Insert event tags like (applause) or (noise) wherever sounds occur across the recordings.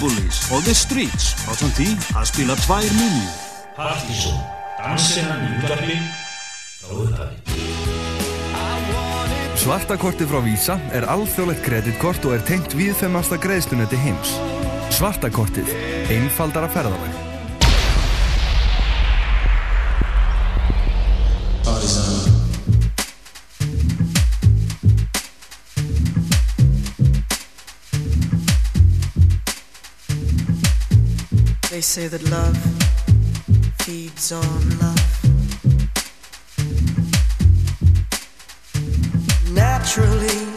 Bullies og The Streets á þann tí að spila tvær minnjur. Partizón, dansennan í útvarfi, þá upphæði. Svartakorti frá Vísa er alþjóðlegt kreditkort og er tengt við þemmasta greiðslunetti heims. Svartakortið, einfaldara ferðarvæg. Partizón They say that love feeds on love. Naturally.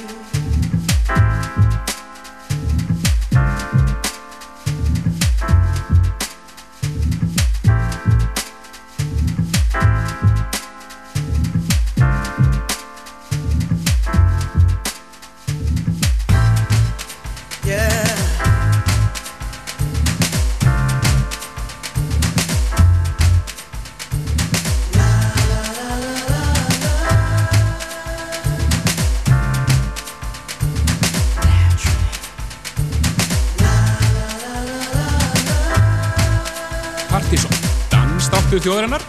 Þjóðarinnar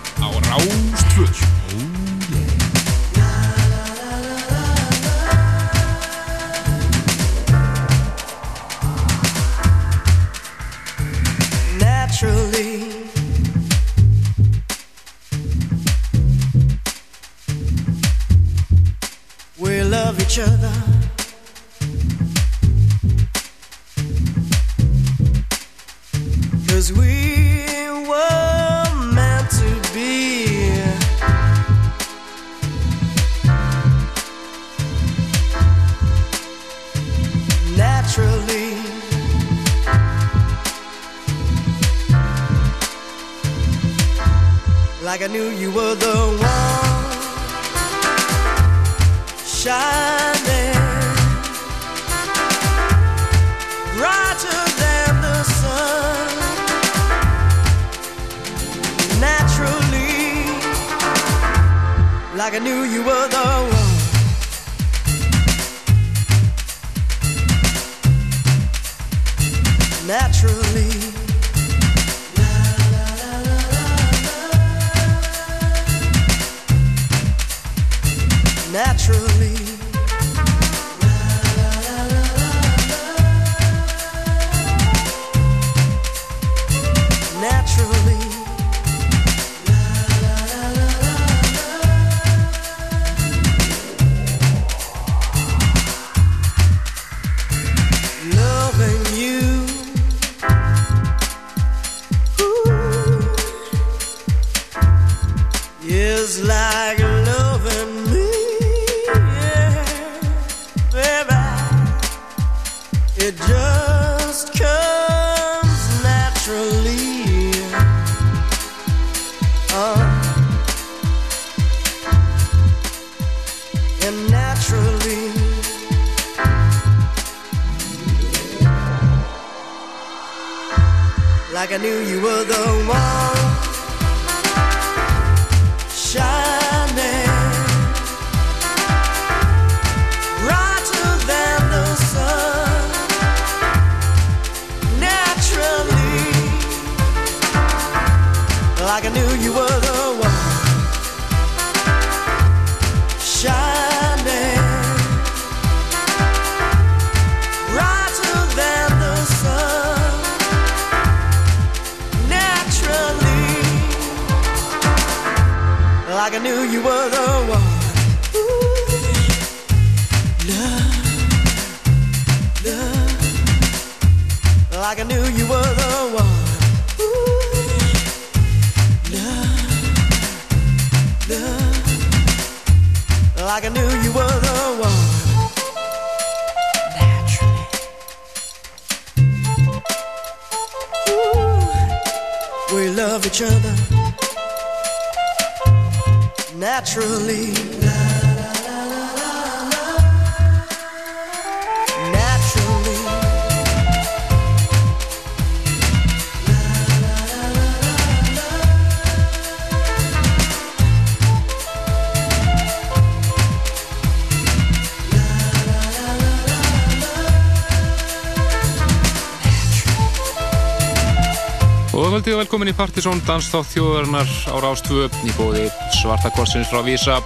Og völdið velkomin í Partisón Danstátt þjóðarinnar á Rástvö í bóði Svarta Korsins frá Vísa.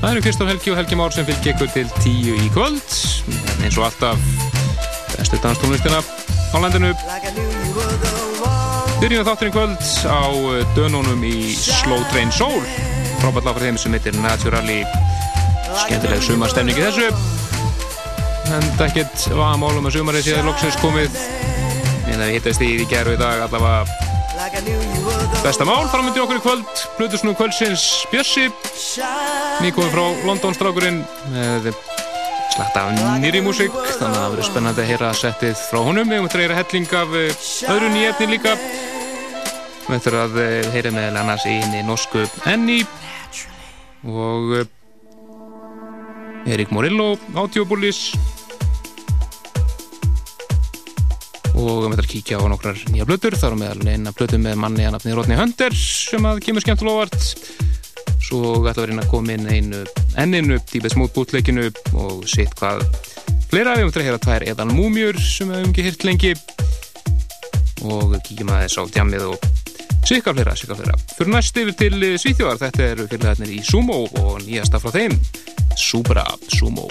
Það eru Kristóf Helgi og Helgi Már sem fylgir ykkur til tíu í kvöld. Eins og alltaf bestu danstónlistina á landinu. Byrjum þátturinn kvöld á dönunum í Slow Train Soul. Frábært lag fyrir þeim sem heitir Naturally. Skemmtileg sumarstemningi þessu. En það ekkert var að sumarið séð loksins komið en það hittast í í gerðu í dag allavega besta mál framöndi okkur í kvöld Plutusnum kvöldsins Bjössi. Nýkominn frá London strákurinn með slagt af nýri músík þannig að það verður spennandi að heyra settið frá honum. Við höfum að reyra helling af eh, öðru nýjefni líka. Við þurfum að eh, heyra með annars í henni norsku Enni og eh, Erik Morillo Audiobulis og við ætlum að kíkja á nokkrar nýja blötur þar á meðal eina blötu með manni að nafni Rodney Hunter sem að kemur skemmt og lofart svo við að reyna að koma inn einu enninu, típið smút bútleikinu og sitt hvað fleira. Við höfum að heyra tvær eðan múmjur sem við höfum ekki hýrt lengi. Og kíkjum aðeins á djamið og sikka fleira, sikka fleira. Fyrir næst yfir til Svíþjóðar, þetta eru fyrirlegaðnir í Sumo og nýjasta frá þeim Supra Sumo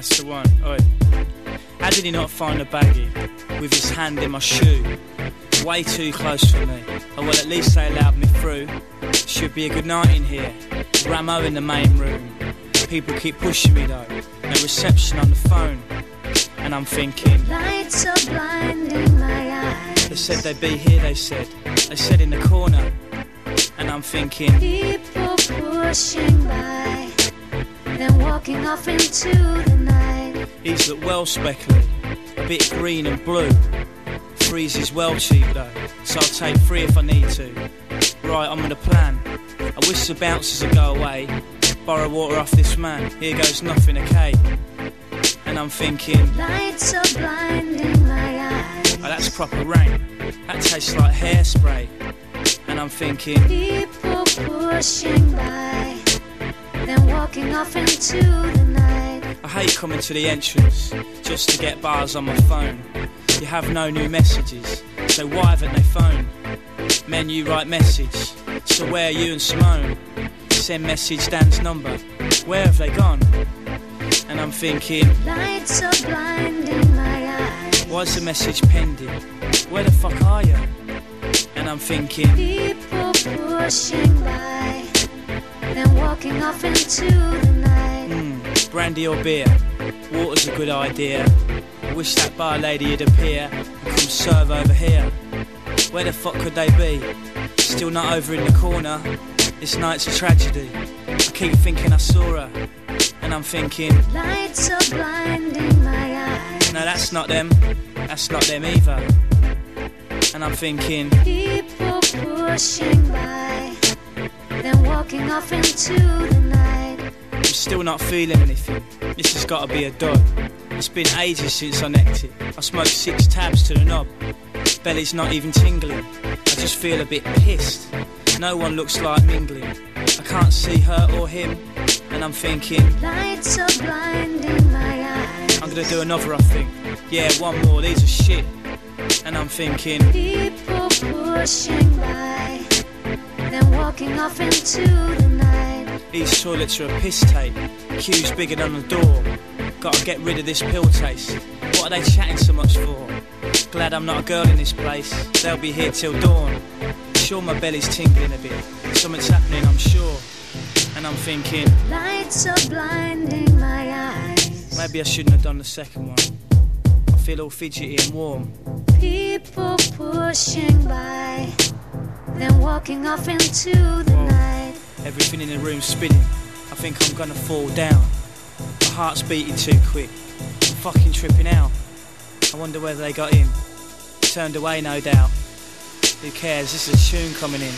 That's the one. Oi. How did he not find the baggie with his hand in my shoe? Way too close for me. Oh well, at least they allowed me through. Should be a good night in here. Ramo in the main room. People keep pushing me though. No reception on the phone. And I'm thinking. Lights are blinding my eyes. They said they'd be here, they said. They said in the corner. And I'm thinking. People pushing by. Then walking off into the. These look well speckly. A bit green and blue. Freeze is well cheap though. So I'll take three if I need to. Right, I'm on a plan. I wish the bouncers would go away. Borrow water off this man. Here goes nothing, okay? And I'm thinking. Lights are blinding my eyes. Oh, that's proper rain. That tastes like hairspray. And I'm thinking. People pushing by. Then walking off into the hate coming to the entrance just to get bars on my phone. You have no new messages, so why haven't they phoned? Menu write message, so where are you and Simone? Send message Dan's number, where have they gone? And I'm thinking, Lights are blinding my eyes. why's the message pending? Where the fuck are you? And I'm thinking, People pushing by. Then walking off into the brandy or beer? Water's a good idea. I wish that bar lady'd appear and come serve over here. Where the fuck could they be? Still not over in the corner. This night's a tragedy. I keep thinking I saw her, and I'm thinking, Lights are blinding my eyes. no, that's not them. That's not them either. And I'm thinking, People pushing by. Then walking off into the night. Still not feeling anything. This has got to be a dud. It's been ages since I necked it. I smoked six tabs to the knob. Belly's not even tingling. I just feel a bit pissed. No one looks like mingling. I can't see her or him. And I'm thinking, Lights are blinding my eyes. I'm gonna do another, I think. Yeah, one more, these are shit. And I'm thinking, People pushing by. Then walking off into the night. These toilets are a piss tape. Queues bigger than the door. Gotta get rid of this pill taste. What are they chatting so much for? Glad I'm not a girl in this place. They'll be here till dawn. Sure, my belly's tingling a bit. Something's happening, I'm sure. And I'm thinking, Lights are blinding my eyes. maybe I shouldn't have done the second one. I feel all fidgety and warm. People pushing by. Then walking off into the Whoa. night. Everything in the room spinning. I think I'm gonna fall down. My heart's beating too quick. I'm fucking tripping out. I wonder whether they got in. Turned away, no doubt. Who cares? This is a tune coming in.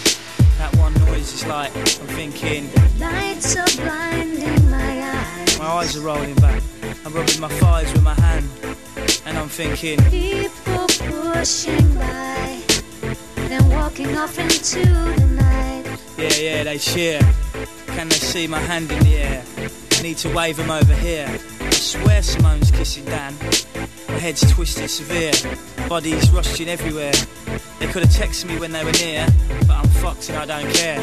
That one noise is like, I'm thinking, Lights are blinding my eyes. my eyes are rolling back. I'm rubbing my thighs with my hand. And I'm thinking, People pushing by. Then walking off into the. Yeah, yeah, they cheer. Can they see my hand in the air? I need to wave them over here. I swear Simone's kissing Dan. My head's twisted severe. Bodies rushing everywhere. They could have texted me when they were near, but I'm fucked and I don't care.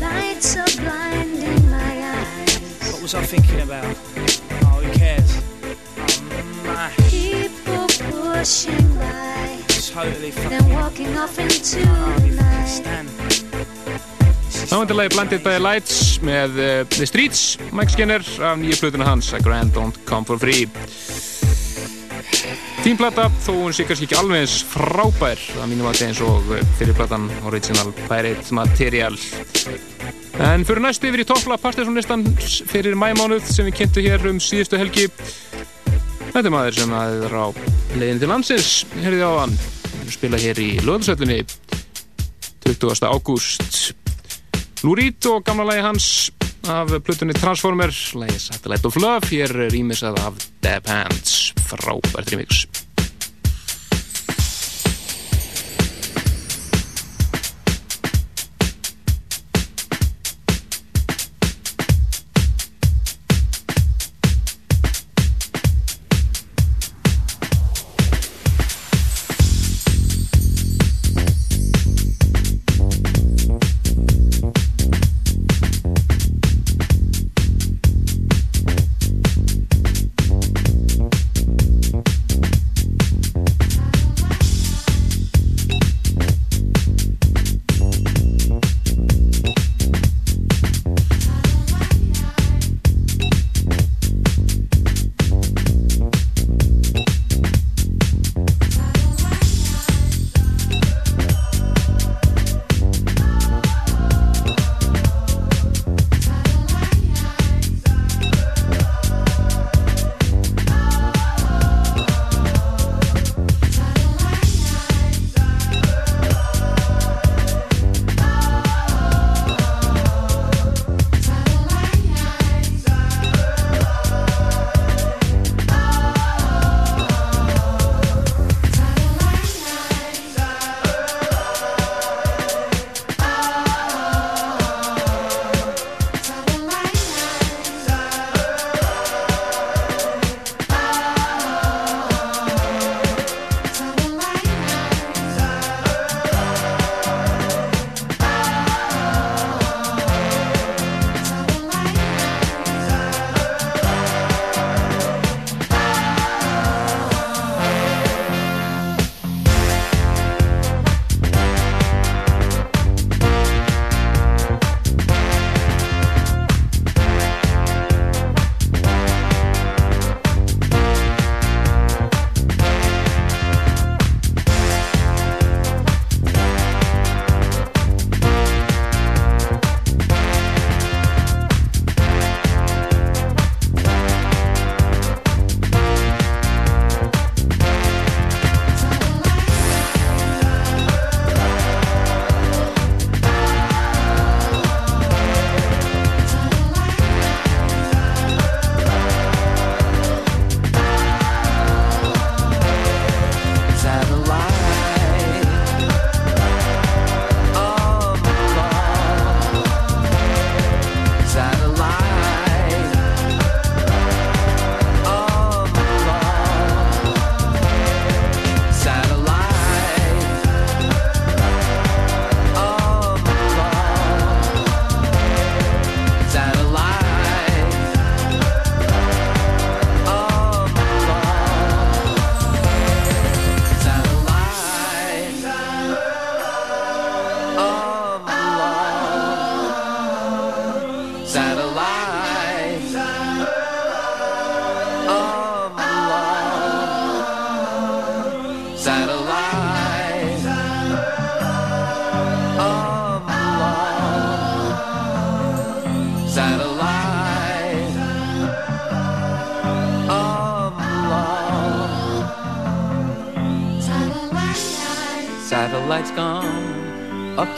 Lights are blinding my eyes. What was I thinking about? Oh, who cares? I'm mashed. People pushing by. Totally Then walking off into the fucking night. stand. Er lagi Blinded by the Lights með uh, The Streets, Mike Skinner af nýju plötuna hans, A Grand Don't Come For Free. Fín plata, þó hún sé kannski ekki alveg eins frábær að mínum að eins og uh, fyrir platan Original Pirate Material. En fyrir næstu yfir í toppla Partiðsson-listan fyrir mæmánuð sem við kynntu hér um síðustu helgi. Þetta er maður sem að er á leiðin til landsins, herriði á hann, spila hér í löðsöllinni 20. ágúst. Lou Reed og gamla lagi hans af plutunni Transformer, lagi Satellite of Love, hér er rýmisað af Deb Hands, frábært remix.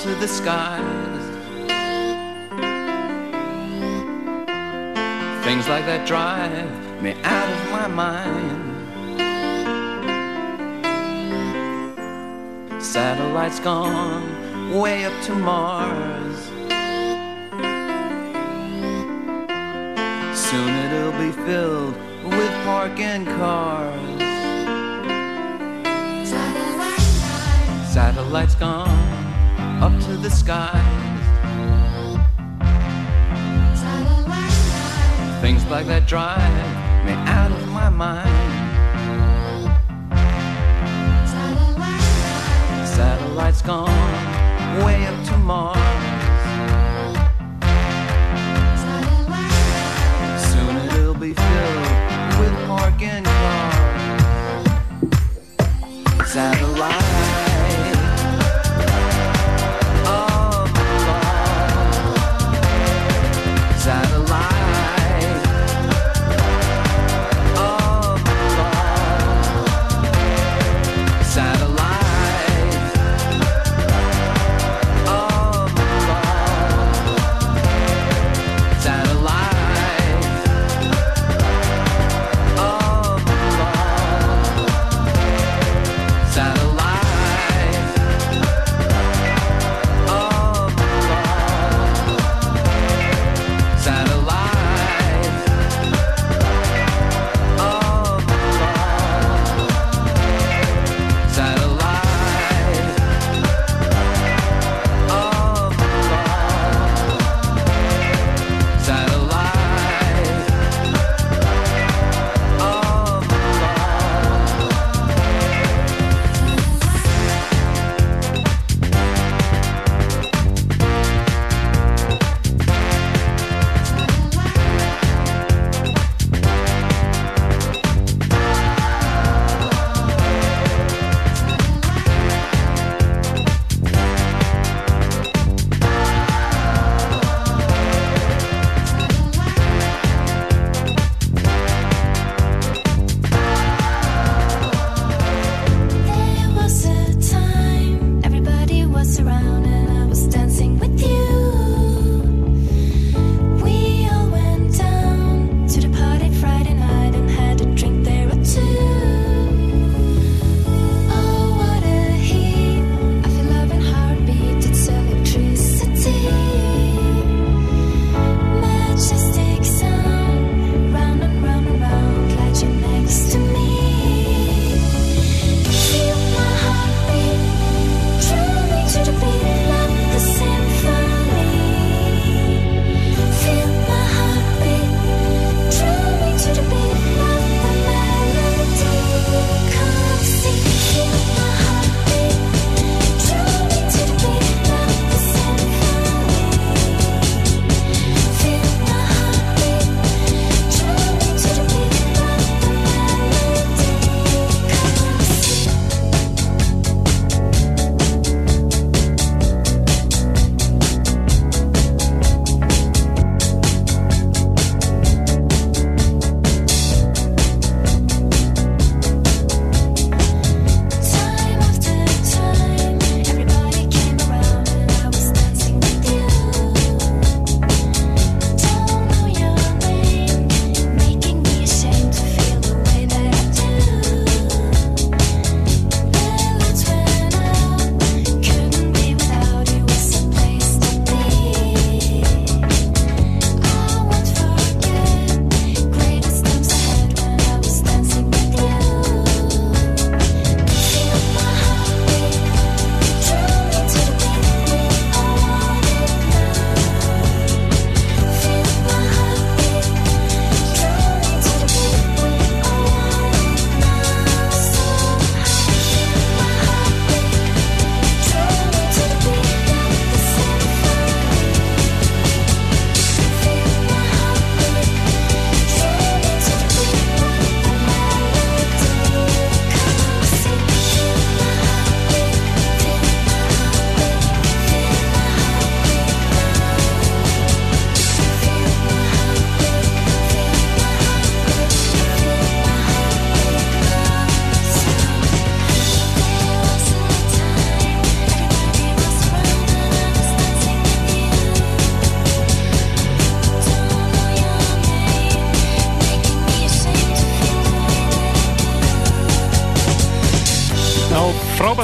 To the skies.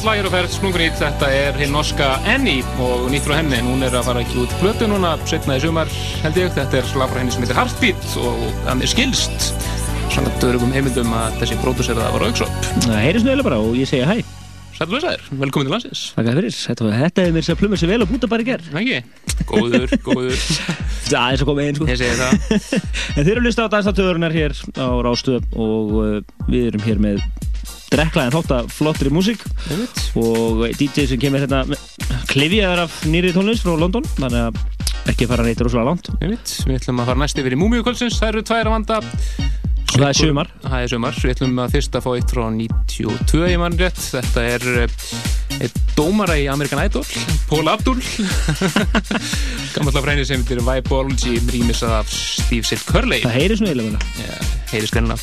Frábært lag hér á ferð, Splunkunít, þetta er hinn norska Annie og nýtt frá henni, hún er að fara ekki út blötu núna, setna í sumar held ég, þetta er lag frá henni sem heitir Heartbeat og hann er skilst svona dörgum heimildum að þessi það var auksópp. Það heyrðis nöðilega bara og ég segja hæ. Sætlu þessar, velkomin til landsins. Takk fyrir, þetta, hefur mér að plumma sér vel og búta bara í gerð. Ekki, góður, góður. (laughs) Það er og komið einn sko. Ég segi það. (laughs) en þeir eru listað á dansatöðurinnar hér á Rástöð og uh, við erum hér með dreklaðin þátt að flottri músík og DJ sem kemur hérna klifjaður af nýri tónlist frá London þannig að ekki fara neitt rosalega langt. Við ætlum að fara næst yfir í Múmiukvöldsins það eru tvær að vanda. Og það er sumar. Það er sumar, við ætlum að fyrst að fá eitt frá 92 í mann rétt. Þetta er eitt dómara í American Idol Paul Abdul. (laughs) Gammallega fræni sem heitir Vibeology rýmisað af Steve Sitt Curley. Það heyri svona eiginlega ja, heyri skrenna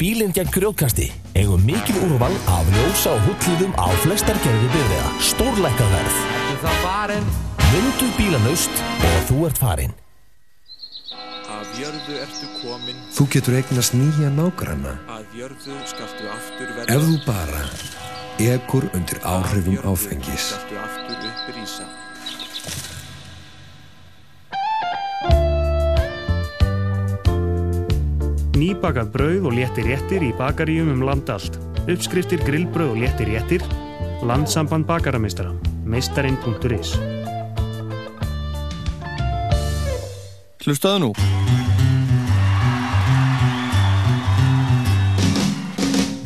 bílinn gegn grjótkasti. Eigum mikil úrval af ljósa og húllíðum á flestar gerði byrða. Stórlækkað verð. Myndu bílanaust og þú ert farin. Af jörðu ertu komin, Þú getur eignast nýja nágranna að jörðu skaltu aftur verða. ef þú bara ekur undir áhrifum áfengis. Nýbakað brauð og léttir réttir í bakaríum um land allt. Uppskriftir grillbrauð og léttir réttir. Landsamband bakaramistara. Meistarinn.is Hlustaðu nú.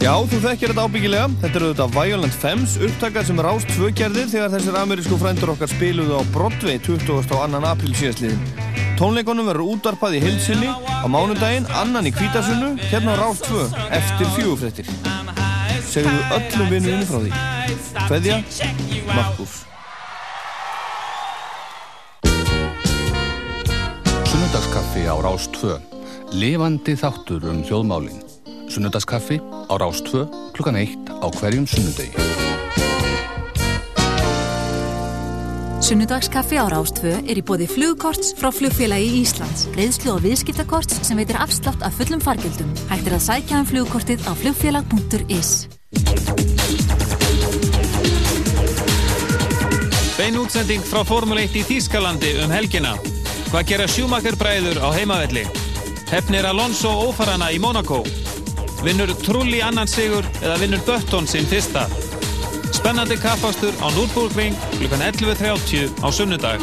Já, þú þekkir þetta ábyggilega. Þetta eru þetta Violent Femmes upptakar sem rást tvögerðir þegar þessir amerísku frændur okkar spiluðu á Broadway 20. og 2. apríl síðastliðin. Tónleikonum verður útvarpað í Hilsinni á mánudaginn, annan í Kvítasunnu, hérna á rást 2, eftir fjögufrættir. Segðu öllum vinnuðinu frá því. Kveðja, Markus. Sunnudagskaffi á Rás 2. Lifandi þáttur um þjóðmálin. Sunnudagskaffi á Rás 2 klukkan 1 á hverjum sunnudegi. Sunnudagskaffi á Rástvö er í bóði flugkorts frá flugfélagi Íslands. Greiðslu og viðskiptakorts sem veitir afslátt af fullum fargjöldum. Hægt er að sækja um flugkortið á flugfélag.is. Bein útsending frá Formule 1 í Þýskalandi um helgina. Hvað gera Schumacher bræður á heimavelli? Hefnir Alonso ófarana í Monaco? Vinnur Trulli annan sigur eða vinnur Bötton sinn fyrsta? Spennandi kappastur á Nürburgring klukkan 11.30 á sunnudag.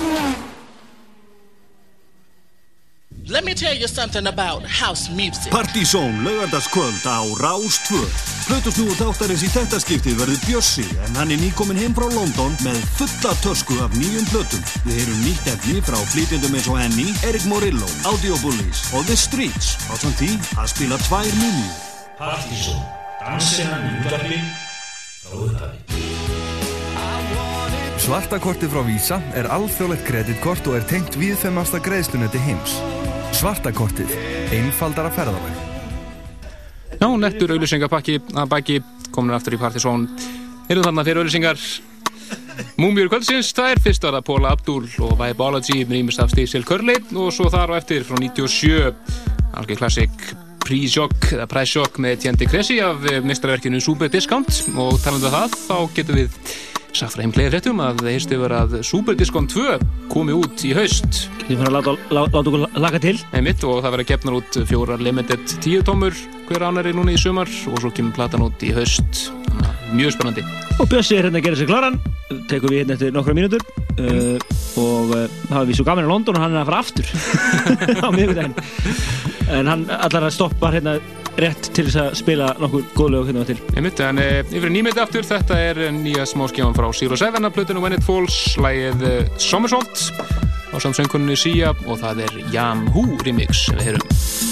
Let me tell you something about house music. Partizón laugardagskvöld á Rás 2 Plötusnúu þáttarins í þetta skiptið verður Bjössi en hann er nýkominn heim frá London með fulla tösku af nýjum plötum. Við heyrum nýtt efni frá flytjendum eins og Annie, Eric Morillo, Audio Bullies og The Streets. Á samt því að spila tvær múmiur Partizón, dansinnan í útvarpi Svartakortið frá Visa er alþjóðlegt kreditkort og er tengt viðfemmasta greiðslunetti heims. Svartakortið, einfaldara ferðalag. Já, nettur auðlýsingapakki að baki, komin aftur í Partizón. Erum þarna fyrir auðlýsingar Múmjur kvöldsins, það er fyrst var það Paula Abdul og Vibology með ímest af Stísil Curley og svo þar á eftir frá 97 alveg klassik Pre-Shock eða Price-Shock með Tjendi Kresi af mistraverkinu Super Discount. Og talandu um það, þá getum við heim gleðið fréttum að það heist yfir að Super Discount 2 komi út í haust. Þið fyrir að láta, láta okkur laka til. Einmitt, og það verður að gefna út fjórar limited 10 tómur hver ánari núna í sumar og svo kemur platan út í haust. Mjög spennandi. Og Bjössi er hérna að gera sér klaran. Tekum við hérna eftir nokkra mínútur uh, og uh, hafa við svo gaman í London og hann er að fara aftur (laughs) á miðugdægin en hann allar að stoppa hérna rétt til þess að spila nokkur góðlegu hérna til Einmitt, en e, yfir nýmiðt aftur, þetta er nýja smáskjáðan frá Zero Seven af plötunum When It Falls, lægið e, Somersault. Á samsöngunni Sia og það er Jam Who remix sem við heyrum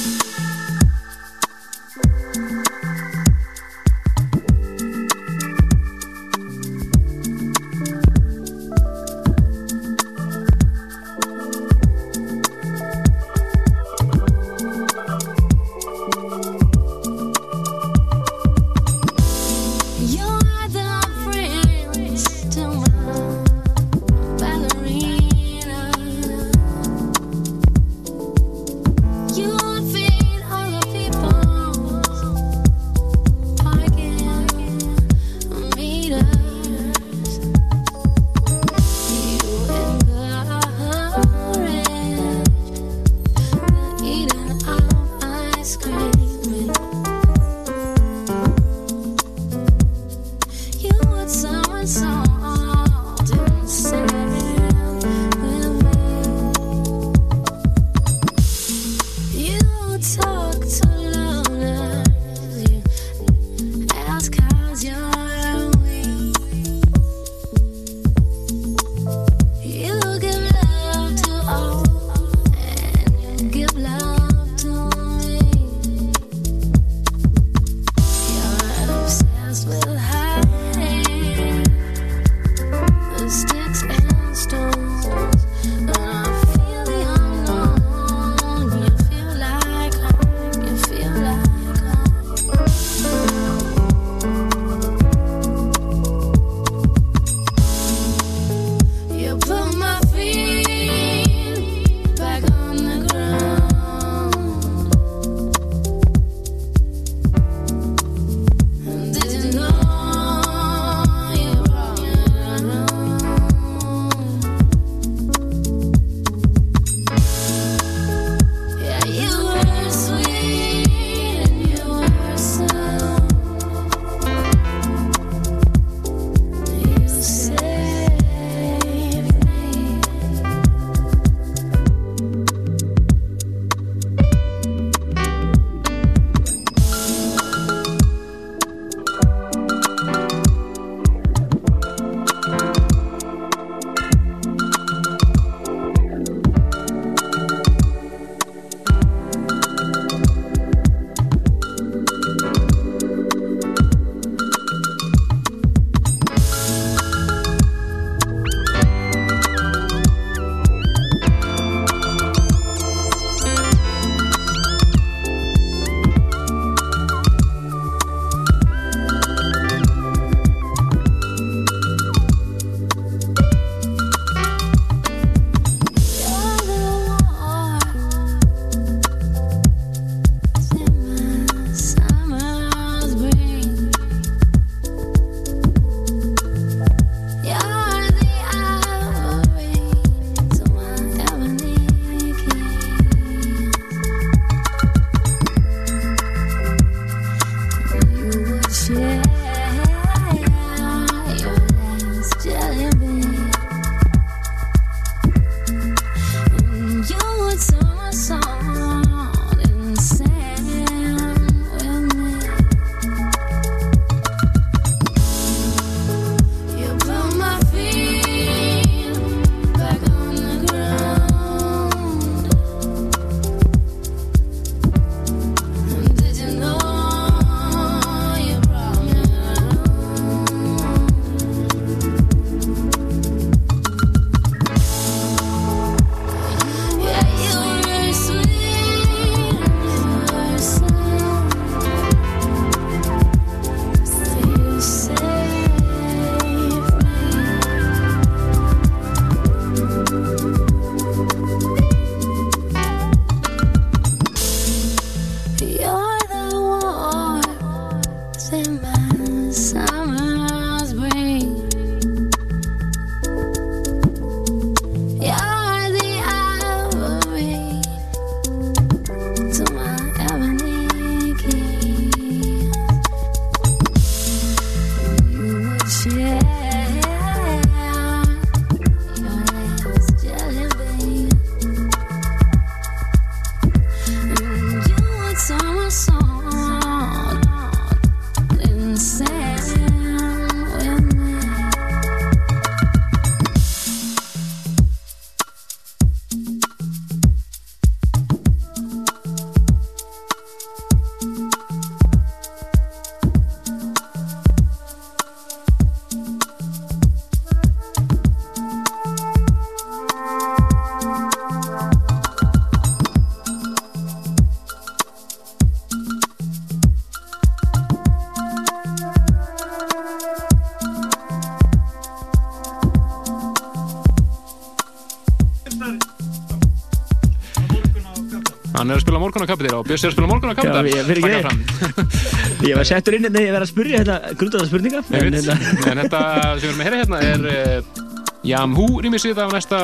spila morgunarkapitir og Bjössi er að morgunarkapitir Já, ég- fyrir ekki þig. Ég var settur inn hérna, ég var að spurja þetta grundaða spurninga en, En, hérna, en þetta sem við erum að heyra hérna er uh, Jamhú rýmisið af næsta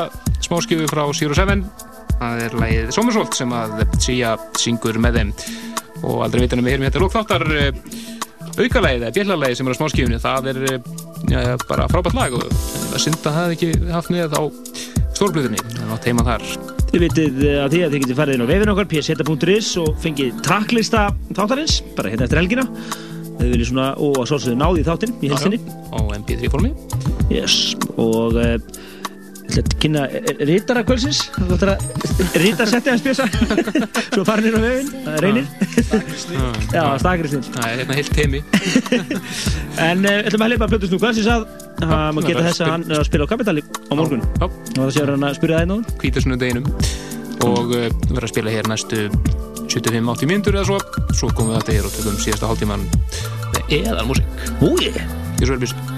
smáskifu frá Zero Seven. Það er lagið Sommersholt sem að Sia syngur með þeim. Og aldrei vitan við heyrum hérna lókþáttar uh, aukalagið eða bjallalagið sem er á smáskifinu það er ja, bara frábært lag og það synda það ekki haft með á stórblöðunni, það var teima þar Þið vitið eh, að því að þið getið farið inn á vefin okkar pseta.is og fengið tracklista þáttarins, bara hérna eftir helgina. Þið viljið svona, og að svolsögðu náði þáttinn í helsinni á MP3 formi yes, og kynna rítara kvölsins rítar setti hans bjösa (laughs) svo farin inn á vefin, það er reynir. Já, stakristin (laughs) það er hérna heilt teimi (laughs) en uh, ætlum að hleypa Plötusnú kvölsins að hann má geta þess að hann er að spila á Kapitali á morgun. Og það séur hann að spyrja það einn á hann hvítasunnudeginum og uh, verður að spila hér næstu 75-80 mínútur eða svo. Svo komum við þetta hér og tökum síðasta hálftíman með eðal músík Úi! Ég. Svo er byrst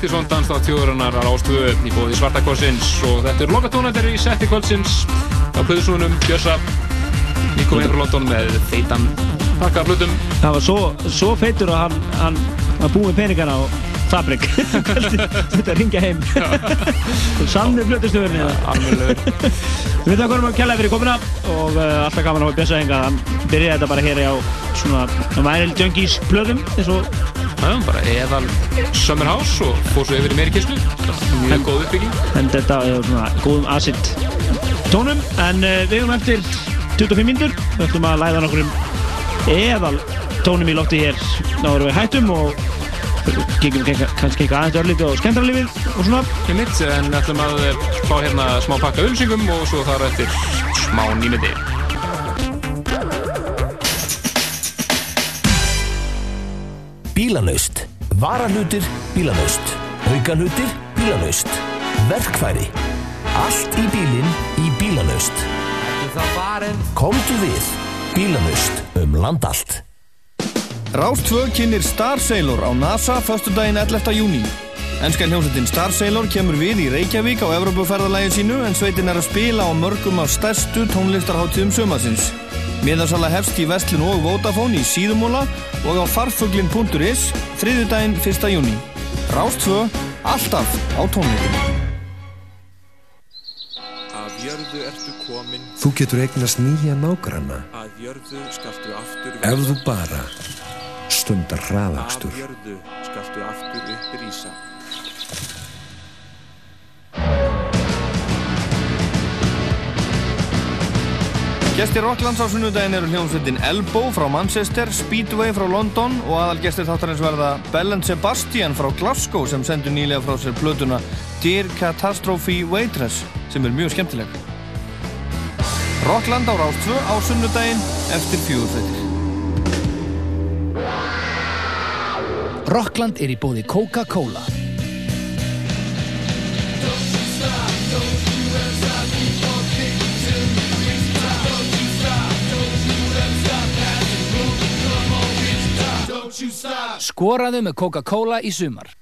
Partíson danstátt þjóðurinnar á Rástvö í bóði Svartakorsins og þetta er lokatónendur í setti kvöldsins á Plöðusúnum Björsa Nikolai frá London með feitan pakka af hlutum. Það var svo, svo feitur að hann, hann var búið peningana á Fabrik. (laughs) Þetta ringja heim. Sannu flutustöðurni Við þakka hverjum að kella fyrir komina og uh, alltaf gaman að hafa bjösa henga hann byrjaði þetta bara hér á svona Vinyl Junkies blöðum eins og Já, bara eðal Summer House og fór svo yfir í meiri kistu mjög góð uppbygging. En þetta er svona góðum acid tónum en uh, við erum eftir 25 mínútur. Við ætlum að læða nokkur um eðal tónum í lofti hér. Náður við hættum og kíkjum kannski eitthvað aðeins örlítið á skemmtarlífið og svona. Ég mitt, en ætlum að eh, fá hérna smá pakka ölsingum og svo þar eftir smá nýmiti Bílalaust. Varalutir, bílalaust. Aukalutir, bílalaust. Verkfæri. Allt í bílinn í bílalaust. Komdu við. Bílalaust um land allt. Rás 2 kynir Star Sailor á NASA föstudaginn 11. júni. Ennska hljómsveitin Star Sailor kemur við í Reykjavík á Evropaferðalægi sínu en sveitin er að spila á mörgum af stærstu tónlistarháttíðum sömarsins. Miðarsala hefst í Vestlun og Vodafone í Síðumóla og á farfuglin.is þriðudaginn 1. júni. Rás 2, alltaf á tónleikum. Af jörðu ertu komin, Þú getur eignast nýja nágranna að jörðu skaltu aftur ef þú bara stundar Af hraðakstur. Gestir Rocklands á sunnudaginn eru hljómsveitin Elbow frá Manchester, Speedway frá London og aðalgestir þáttarins verða Bell Sebastian frá Glasgow sem sendur nýlega frá sér plötuna Dear Catastrophe Waitress sem er mjög skemmtileg. Rockland á Rás 2 á sunnudaginn eftir fjögurfættir. Rockland er í bóði Coca-Cola. Skoraðu með Coca-Cola í sumar.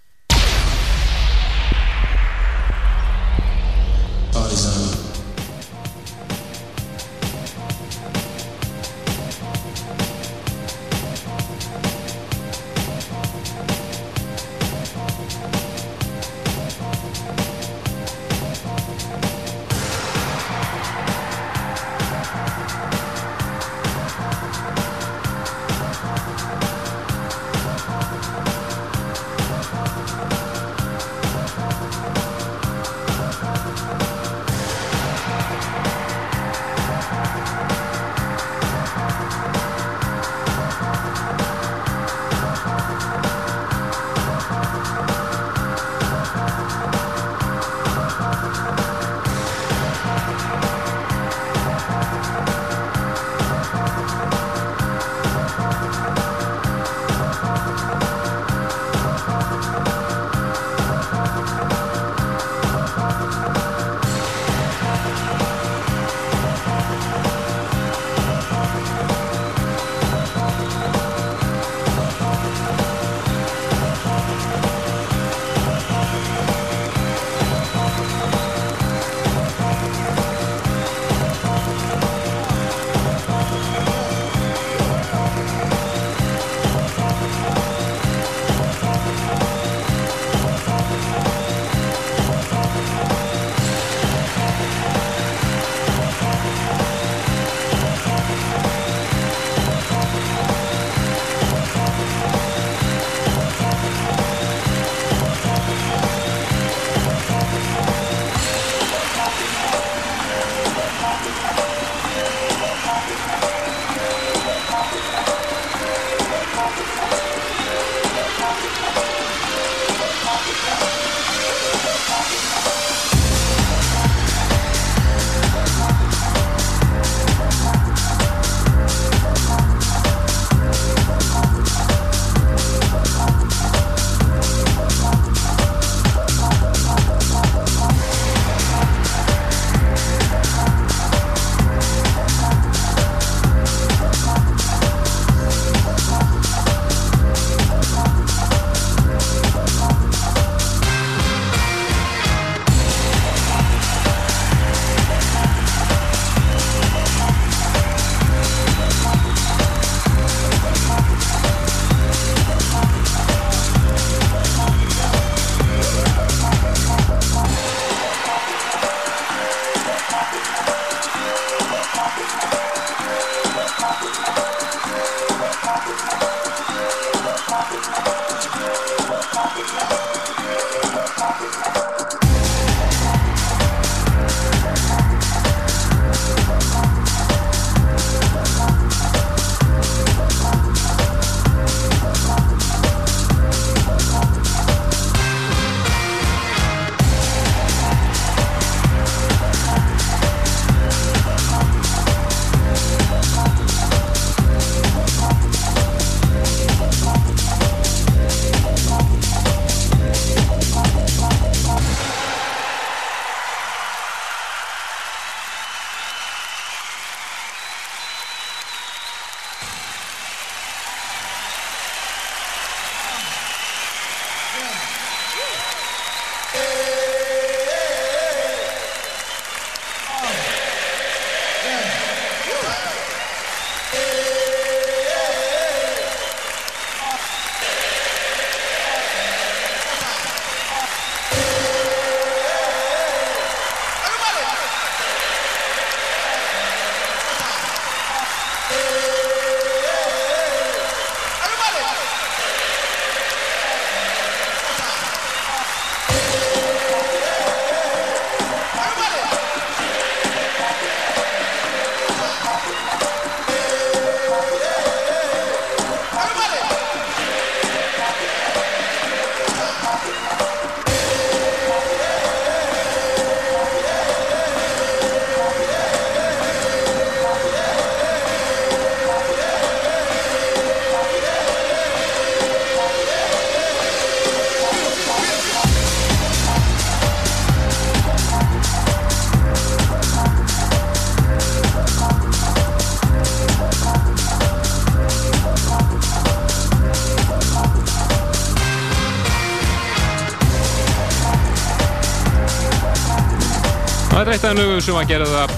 Lögum sem að gera það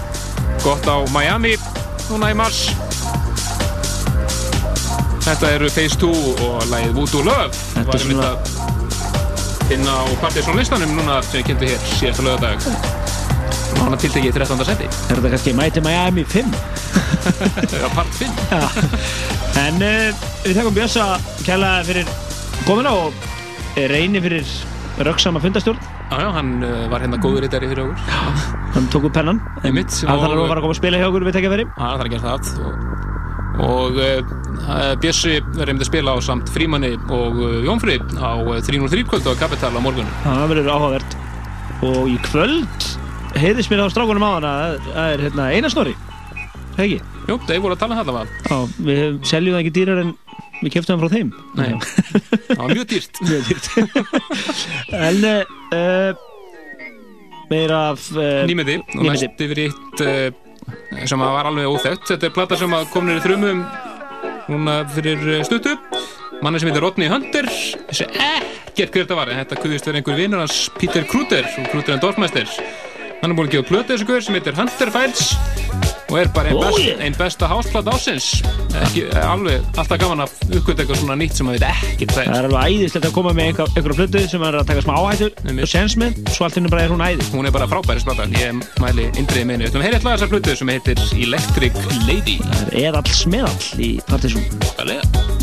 gott á Miami núna í mars. Þetta eru Phase 2 og lagið Voodoo Love. Þetta er svona- að finna á Partiðsson listanum núna sem ég kynnti hér síðasta lögadag. Og hann að tiltekið í 13. seti. Er þetta kannski Mighty Miami 5? (laughs) Já, part 5. Já. En uh, við þakkum Bjössa kærlega fyrir komuna og eh, reyni fyrir röggsama fundastjórn. Já, já, hann uh, var hérna góður í fyrir okkur. Hann tók upp pennan. Hann þarf að fara að koma að spila hjá okkur við tekja. Já, það er að gera það og, og uh, Bjössi verður einmitt að spila á samt Frímanni og uh, Jónfrið á uh, 303 kvöld á Capital á morgun Það verður áhugavert. Og í kvöld heiðis mér á strákunum á hana að það er hérna, Einar Snorri. Það ekki? Jú, þeir voru að tala um þetta var Já, við seljum það ekki dýrar en við keftum það frá þeim. Nei, það var mjög dýrt (laughs) Mjög dýrt (laughs) En uh, meira af uh, Nýmyndi og næst yfir í eitt uh, sem að var alveg óþekkt. Þetta er plata sem kom niður í þrumum núna fyrir uh, stuttu. Manni sem heitir Rodney Hunter. Þessi ekkert hver þetta var en þetta kuðist verið einhver vinnur hans Peter Kruder og Kruder en Dorfmeister hann er búin að gefa plötu þessu hver sem heitir Hunter Files og er bara einn best, ein besta hásplata ásins ekki, eh, alveg alltaf gaman að uppgöta eitthvað svona nýtt sem maður veit ekkert hvað Það er alveg æðislegt að koma með einhver, einhverja plötu sem er að taka smá áhættu og sens með, svo allt henni bara er hún æði. hún er bara frábæri splata ég mæli indriði meinu við að heyra eitthvað þessar plötu sem heitir Electric Lady. Það er eðall smeðall í Partiðsson.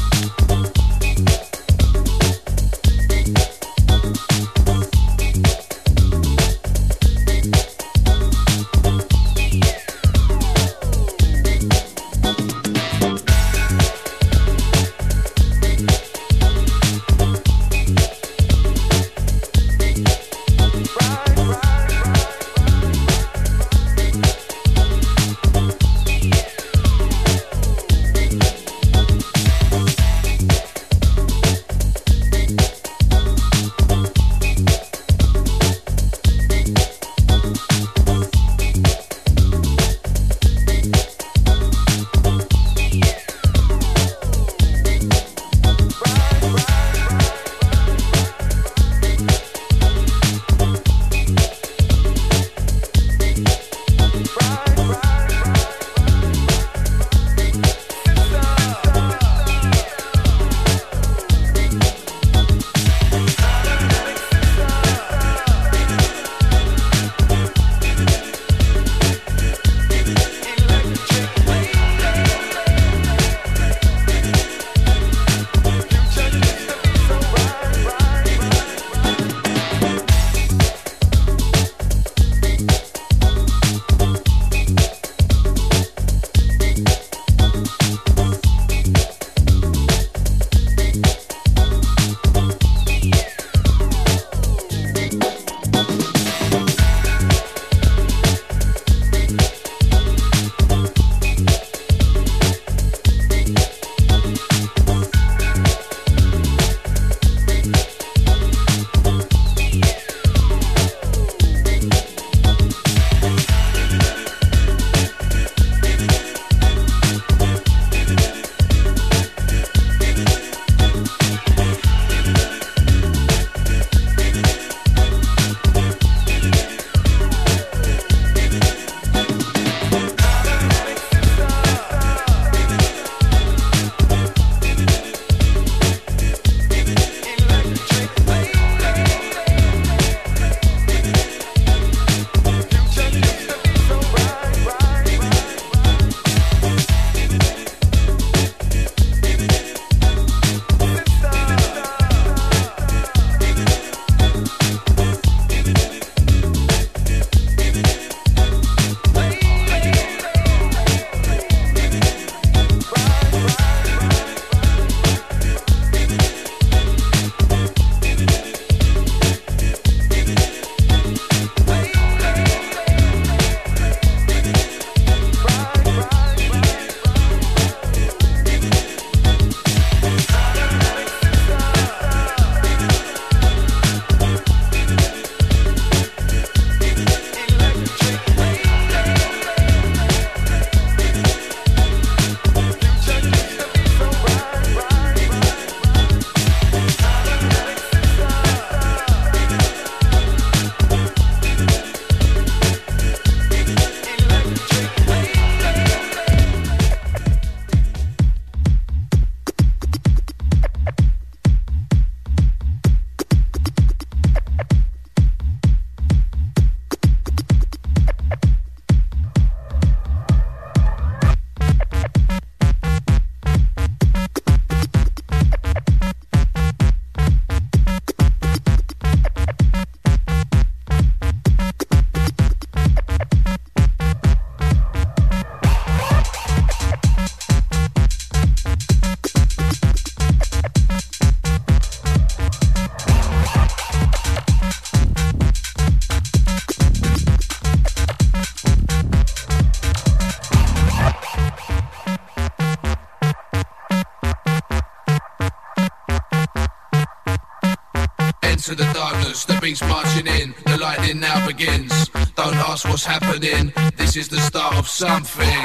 the beat's marching in, the lightning now begins. Don't ask what's happening, this is the start of something.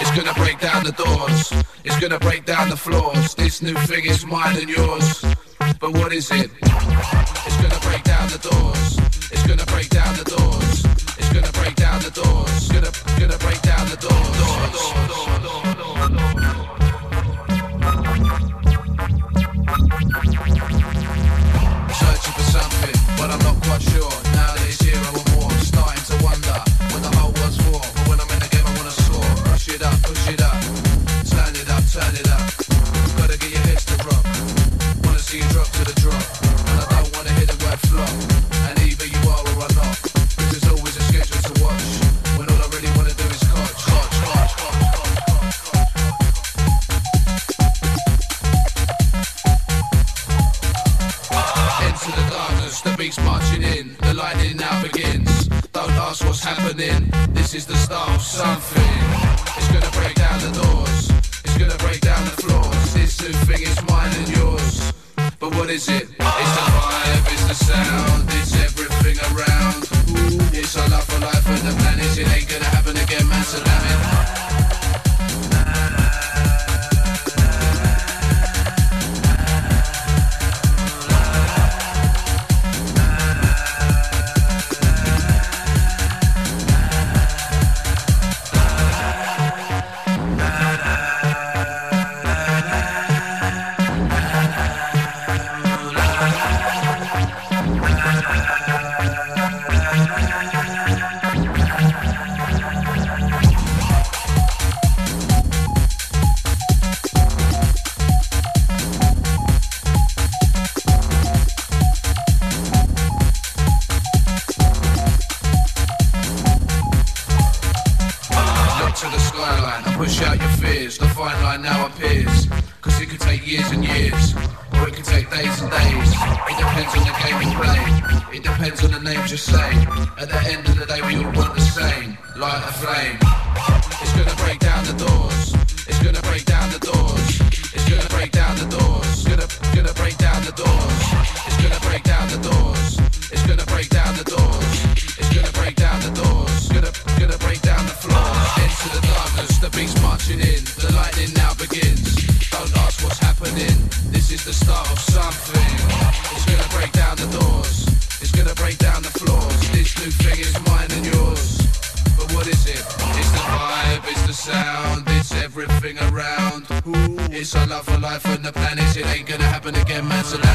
It's gonna break down the doors, it's gonna break down the floors. This new thing is mine and yours. But what is it? It's gonna break down the doors, it's gonna break down the doors. like a flame. It's gonna break down the doors. It's gonna break down the doors. It's gonna break down the doors. Gonna gonna break down the doors. It's gonna break down the doors. It's gonna break down the doors. It's gonna break down the doors. Gonna gonna break down the floor. Into the darkness, the beast marching in. The lightning now begins. Don't ask what's happening. This is the start of something. life the planet. Shit ain't gonna happen again, man. So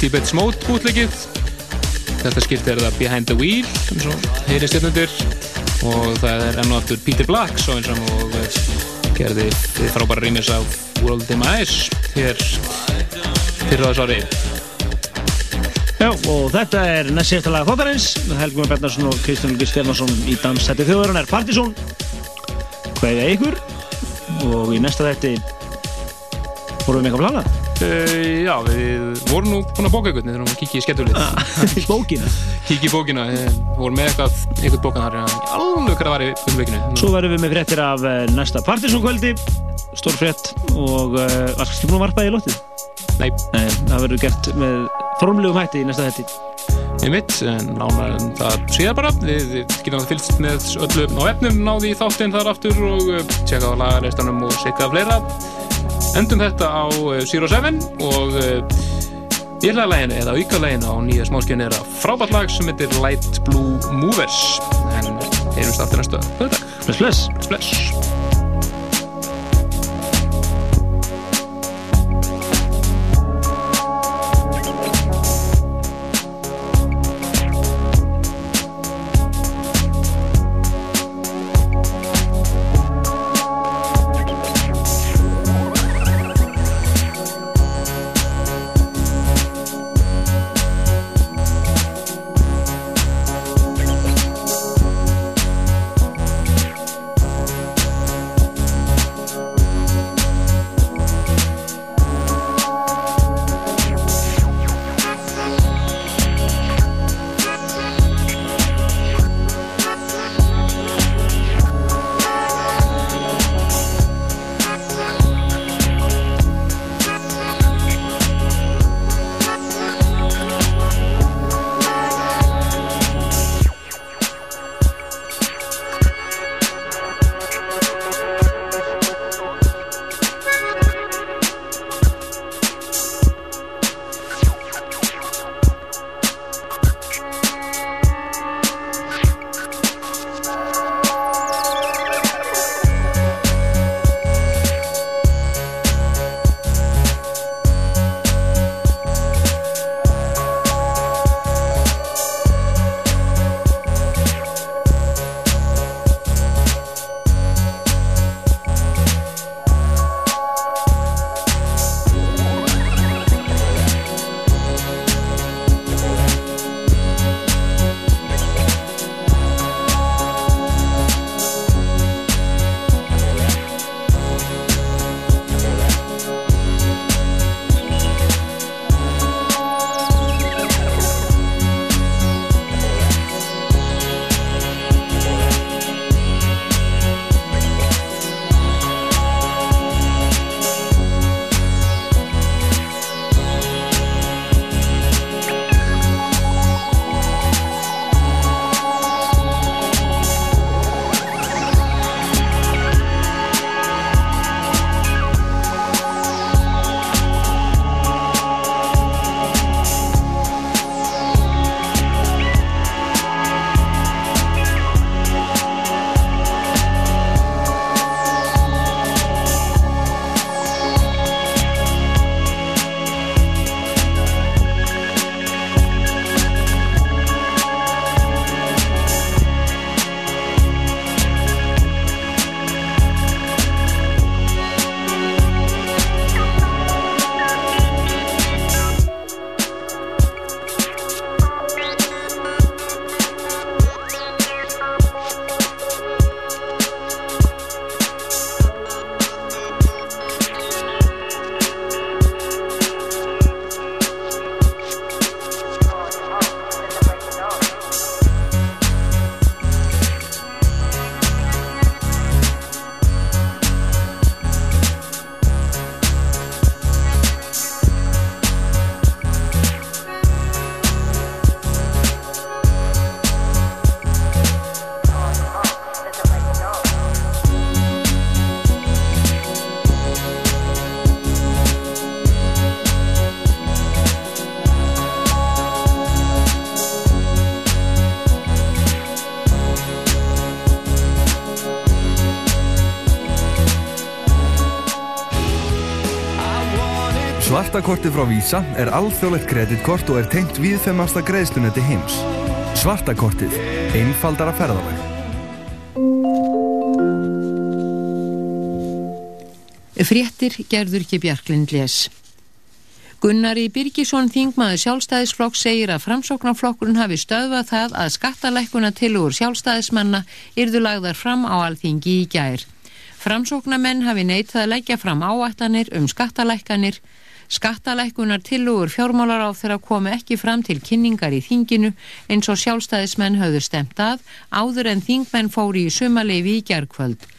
Tibet Smót útleikið. Þetta skipt er það Behind the Wheel, eins og heyri stjórnundir. Og það er enn og aftur Peter Black, svo eins og uh, gerði frábæra rýmis af World in My Eyes hér fyrir þessu ári. Já, og þetta er næst sérsta laga þáttarins. Helgum Bernarsson og Kristján Lugi Stefánsson í dansætti þjóðurinn er Partizón. Hvað er ykkur? Og í næsta þætti vorum við með eitthvað planað. Uh, já, við vorum nú búin að bóka ykkur, við þurfum að kíkja í skemmtulið. bókina? Kíkja í bókina, við vorum með eitthvað, eitthvað bókan þar, en alveg hvað það var í umveikinu. Svo verðum við með fréttir af eh, næsta Partizón kvöldi, stór frétt og uh, var kannski búin að varpa í lóttið? Nei. Nei, það verður gert með formlegum hætti í næsta þætti. Einmitt, en nána um það síðar bara. Við getum að fylgst með öllu á efnum, náði í þáttinn þar aftur og tjekka á lagaristanum og sikka fleira. Endum þetta á uh, Zero Seven og uh, Írlæðalæginu eða aukalæginu á nýja smáskjönu er að frábært lag sem heitir Light Blue Movers. En heyrumst aftur næstu dag. Bless, bless. Bless, Svartakortið frá Visa er alþjóðlegt kreditkort og er tengt viðfemasta greiðslunetti heims. Svartakortið. Einfaldara ferðalag. Fréttir gerður ekki Bjarklind les. Gunnari Birgisson þingmaður sjálfstæðisflokk segir að framsóknarflokkurinn hafi stöðvað það að skattalækkuna tilugur sjálfstæðismanna yrðu lagðar fram á alþingi í gær. Framsóknarmenn hafi neitað að leggja fram áætlanir um skattalækkanir. Skattalækkunar tilugur fjármálar á þeirra komi ekki fram til kynningar í þinginu eins og sjálfstæðismenn höfðu stemt að áður en þingmenn fóri í sumaleifi í gærkvöld.